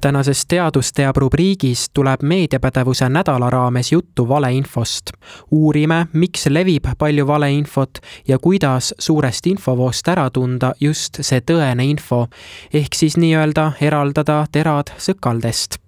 tänases Teadus teab rubriigis tuleb meediapädevuse nädala raames juttu valeinfost. uurime, miks levib palju valeinfot ja kuidas suurest infovoost ära tunda just see tõene info, ehk siis nii-öelda eraldada terad sõkaldest.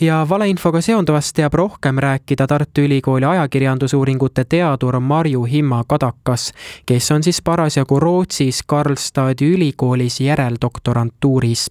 Ja valeinfoga seonduvast teab rohkem rääkida Tartu Ülikooli ajakirjandusuuringute teadur Marju Himma-Kadakas, kes on siis parasjagu Rootsis Karlstadi ülikoolis järeldoktorantuuris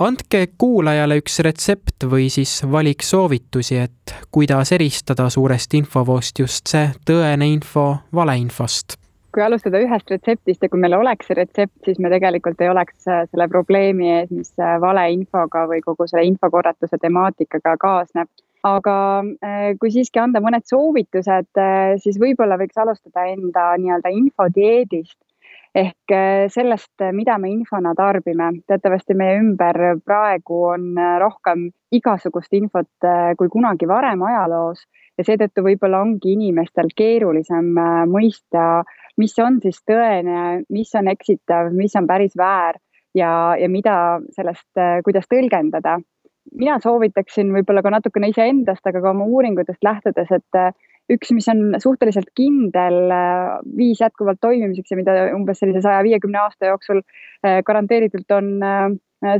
andke kuulajale üks retsept või siis valik soovitusi, et kuidas eristada suurest infovoost just see tõene info valeinfost kui alustada ühest retseptist ja kui meil oleks see retsept, siis me tegelikult ei oleks äh, selle probleemi ees, mis äh, valeinfoga või kogu selle infokorratuse temaatikaga kaasneb. aga äh, kui siiski anda mõned soovitused, siis võib-olla võiks alustada enda nii-öelda infodieedist ehk äh, sellest, äh, mida me infona tarbime. teatavasti meie ümber praegu on äh, rohkem igasugust infot kui kunagi varem ajaloos ja seetõttu võib-olla ongi inimestel keerulisem mõista, mis on siis tõene, mis on eksitav, mis on päris väär ja, ja mida sellest, kuidas tõlgendada. mina soovitaksin võib-olla ka natukene iseendast, aga ka oma uuringutest lähtudes, et üks, mis on suhteliselt kindel äh, viis jätkuvalt toimimiseks ja mida umbes sellise saja viiekümne aasta jooksul äh, garanteeritult on äh,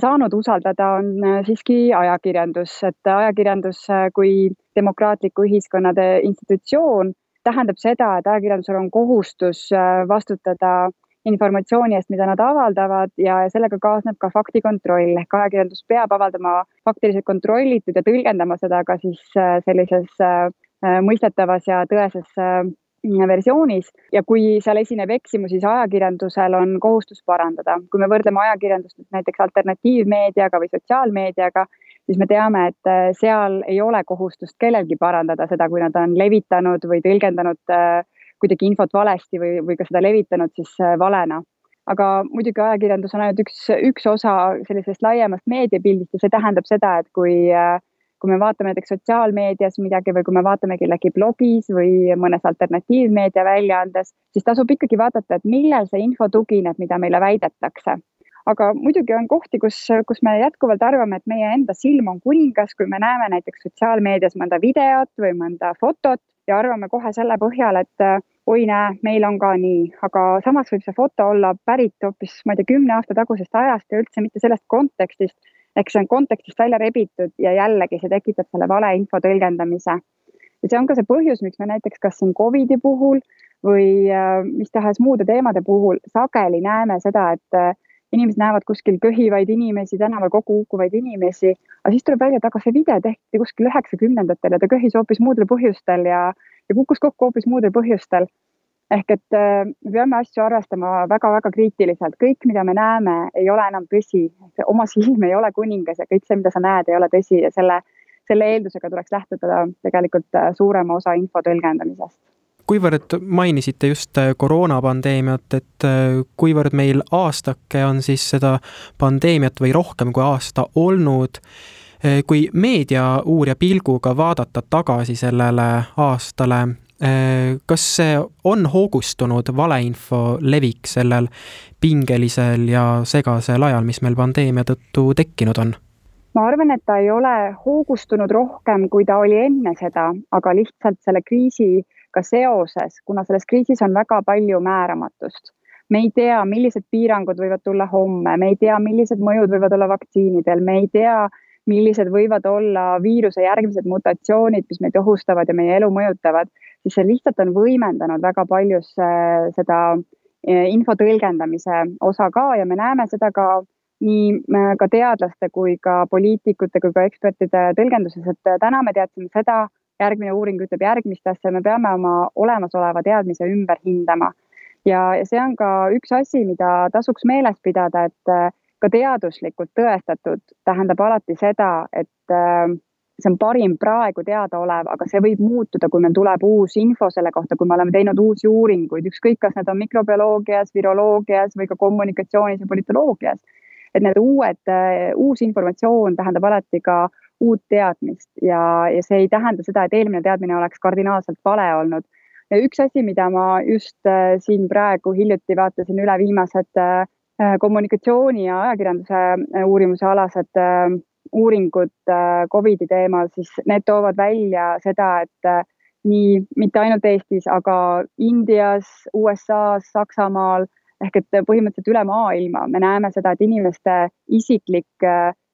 saanud usaldada, on siiski ajakirjandus, et ajakirjandus kui demokraatliku ühiskonna institutsioon tähendab seda, et ajakirjandusel on kohustus vastutada informatsiooni eest, mida nad avaldavad ja sellega kaasneb ka faktikontroll. Ehk ajakirjandus peab avaldama faktiliselt kontrollitud ja tõlgendama seda ka siis sellises mõistetavas ja tõeses äh, versioonis ja kui seal esineb eksimusi, siis ajakirjandusel on kohustus parandada. kui me võrdleme ajakirjandust näiteks alternatiivmeediaga või sotsiaalmeediaga, siis me teame, et äh, seal ei ole kohustust kellelgi parandada seda, kui nad on levitanud või tõlgendanud kuidagi infot valesti või, või ka seda levitanud siis valena aga muidugi ajakirjandus on ainult üks, üks osa sellisest laiemast meediapildist ja see tähendab seda, et kui äh, kui me vaatame näiteks sotsiaalmeedias midagi või kui me vaatame kellegi blogis või mõnes alternatiivmeedia väljaandes, siis tasub ikkagi vaadata, et millel see info tugineb, mida meile väidetakse. Aga muidugi on kohti, kus, kus me jätkuvalt arvame, et meie enda silm on kuningas, kui me näeme näiteks sotsiaalmeedias mõnda videot või mõnda fotot ja arvame kohe selle põhjal, et oi näe, meil on ka nii, aga samas võib see foto olla pärit hoopis, ma ei tea, kümne aasta tagusest ajast ja üldse mitte sellest kontekstist, ehk see on kontekstist välja rebitud ja jällegi see tekitab selle valeinfo tõlgendamise. ja see on ka see põhjus, miks me näiteks kas siin Covidi puhul või äh, mis tahes muude teemade puhul sageli näeme seda, et äh, inimesed näevad kuskil köhivaid inimesi, tänaval kokku kukkuvaid inimesi, aga siis tuleb välja, et aga see video tehti kuskil üheksakümnendatel ja ta köhis hoopis muudel põhjustel ja, ja kukkus kokku hoopis muudel põhjustel ehk et äh, me peame asju arvestama väga-väga kriitiliselt, kõik, mida me näeme, ei ole enam tõsi, oma silm ei ole kuningas ja kõik see, mida sa näed, ei ole tõsi. Ja selle, selle eeldusega tuleks lähtuda tegelikult äh, suurema osa info tõlgendamisest. Kuivõrd mainisite just äh, koroonapandeemiat, et kuivõrd meil aastake on siis seda pandeemiat või rohkem kui aasta olnud, kui meediauurija pilguga vaadata tagasi sellele aastale, kas see on hoogustunud valeinfo levik sellel pingelisel ja segasel ajal, mis meil pandeemia tõttu tekkinud on? ma arvan, et ta ei ole hoogustunud rohkem, kui ta oli enne seda, aga lihtsalt selle kriisiga seoses, kuna selles kriisis on väga palju määramatust. me ei tea, millised piirangud võivad tulla homme, me ei tea, millised mõjud võivad olla vaktsiinidel, me ei tea, millised võivad olla viiruse järgmised mutatsioonid, mis meid ohustavad ja meie elu mõjutavad siis see lihtsalt on võimendanud väga paljus seda e, info tõlgendamise osa ka ja me näeme seda ka nii ka teadlaste kui ka poliitikute kui ka ekspertide tõlgenduses, et täna me teadsime seda, järgmine uuring ütleb järgmist asja, me peame oma olemasoleva teadmise ümber hindama. ja, ja see on ka üks asi, mida tasuks meeles pidada, et ka teaduslikult tõestatud tähendab alati seda, et see on parim praegu teadaolev, aga see võib muutuda, kui meil tuleb uus info selle kohta, kui me oleme teinud uusi uuringuid, ükskõik, kas need on mikrobioloogias, viroloogias või ka kommunikatsioonis ja politoloogias. et need uued, uus informatsioon tähendab alati ka uut teadmist ja, ja see ei tähenda seda, et eelmine teadmine oleks kardinaalselt vale olnud. üks asi, mida ma just äh, siin praegu hiljuti vaatasin üle viimased äh, kommunikatsiooni ja ajakirjanduse äh, uurimuse alased uuringud Covidi teemal, siis need toovad välja seda, et nii mitte ainult Eestis, aga Indias, USA-s, Saksamaal ehk et põhimõtteliselt üle maailma me näeme seda, et inimeste isiklik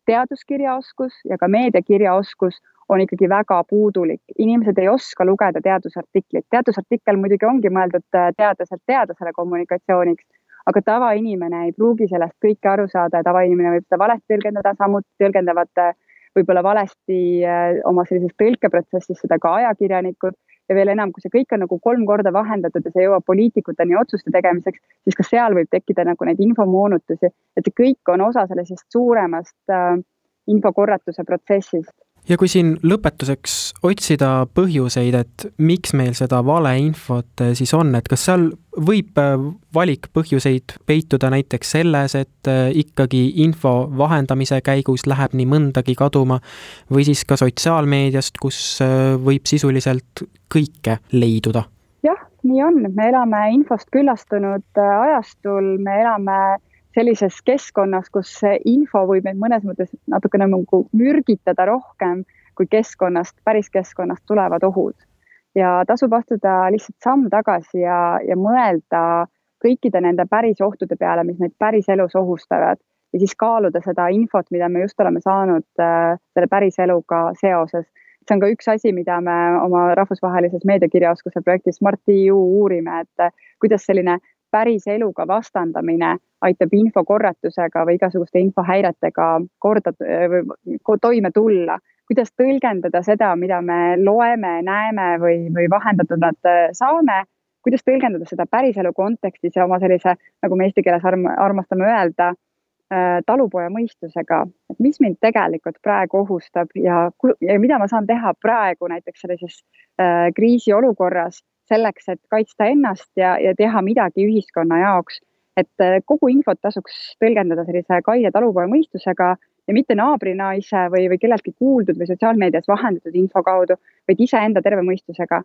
teaduskirjaoskus ja ka meediakirjaoskus on ikkagi väga puudulik. inimesed ei oska lugeda teadusartiklit. teadusartikkel muidugi ongi mõeldud äh, teadlaselt teadlasele kommunikatsiooniks, aga tavainimene ei pruugi sellest kõike aru saada ja tavainimene võib seda valesti tõlgendada, samuti tõlgendavad äh, võib-olla valesti äh, oma sellises tõlkeprotsessis seda ka ajakirjanikud. Ja veel enam, kui see kõik on nagu kolm korda vahendatud ja see jõuab poliitikuteni otsuste tegemiseks, siis ka seal võib tekkida nagu neid infomoonutusi, et see kõik on osa sellisest suuremast äh, infokorratuse protsessist ja kui siin lõpetuseks otsida põhjuseid, et miks meil seda valeinfot eh, siis on, et kas seal võib eh, valik põhjuseid peituda näiteks selles, et eh, ikkagi info vahendamise käigus läheb nii mõndagi kaduma või siis ka sotsiaalmeediast, kus võib sisuliselt kõike leiduda? jah, nii on, me elame infost küllastunud ajastul, me elame sellises keskkonnas, kus info võib meid mõnes mõttes natukene nagu mürgitada rohkem kui keskkonnast, päris keskkonnast tulevad ohud. ja tasub astuda lihtsalt samm tagasi ja, ja mõelda kõikide nende päris ohtude peale, mis meid päriselus ohustavad ja siis kaaluda seda infot, mida me just oleme saanud äh, selle päriseluga seoses. see on ka üks asi, mida me oma rahvusvahelises meediakirjaoskuse projektis Smart.eu uurime, et äh, kuidas selline päris eluga vastandamine aitab infokorratusega või igasuguste infohäiretega korda või toime tulla. kuidas tõlgendada seda, mida me loeme, näeme või, või vahendatuna saame, kuidas tõlgendada seda päriselu kontekstis ja oma sellise, nagu me eesti keeles arm, armastame öelda, äh, talupoja mõistusega, et mis mind tegelikult praegu ohustab ja, ja mida ma saan teha praegu näiteks sellises äh, kriisiolukorras selleks, et kaitsta ennast ja, ja teha midagi ühiskonna jaoks. et äh, kogu infot tasuks tõlgendada sellise kaine talupoja mõistusega ja mitte naabrinaise või, või kelleltki kuuldud või sotsiaalmeedias vahendatud info kaudu, vaid iseenda terve mõistusega.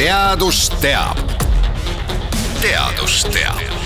teadus teab. teadus teab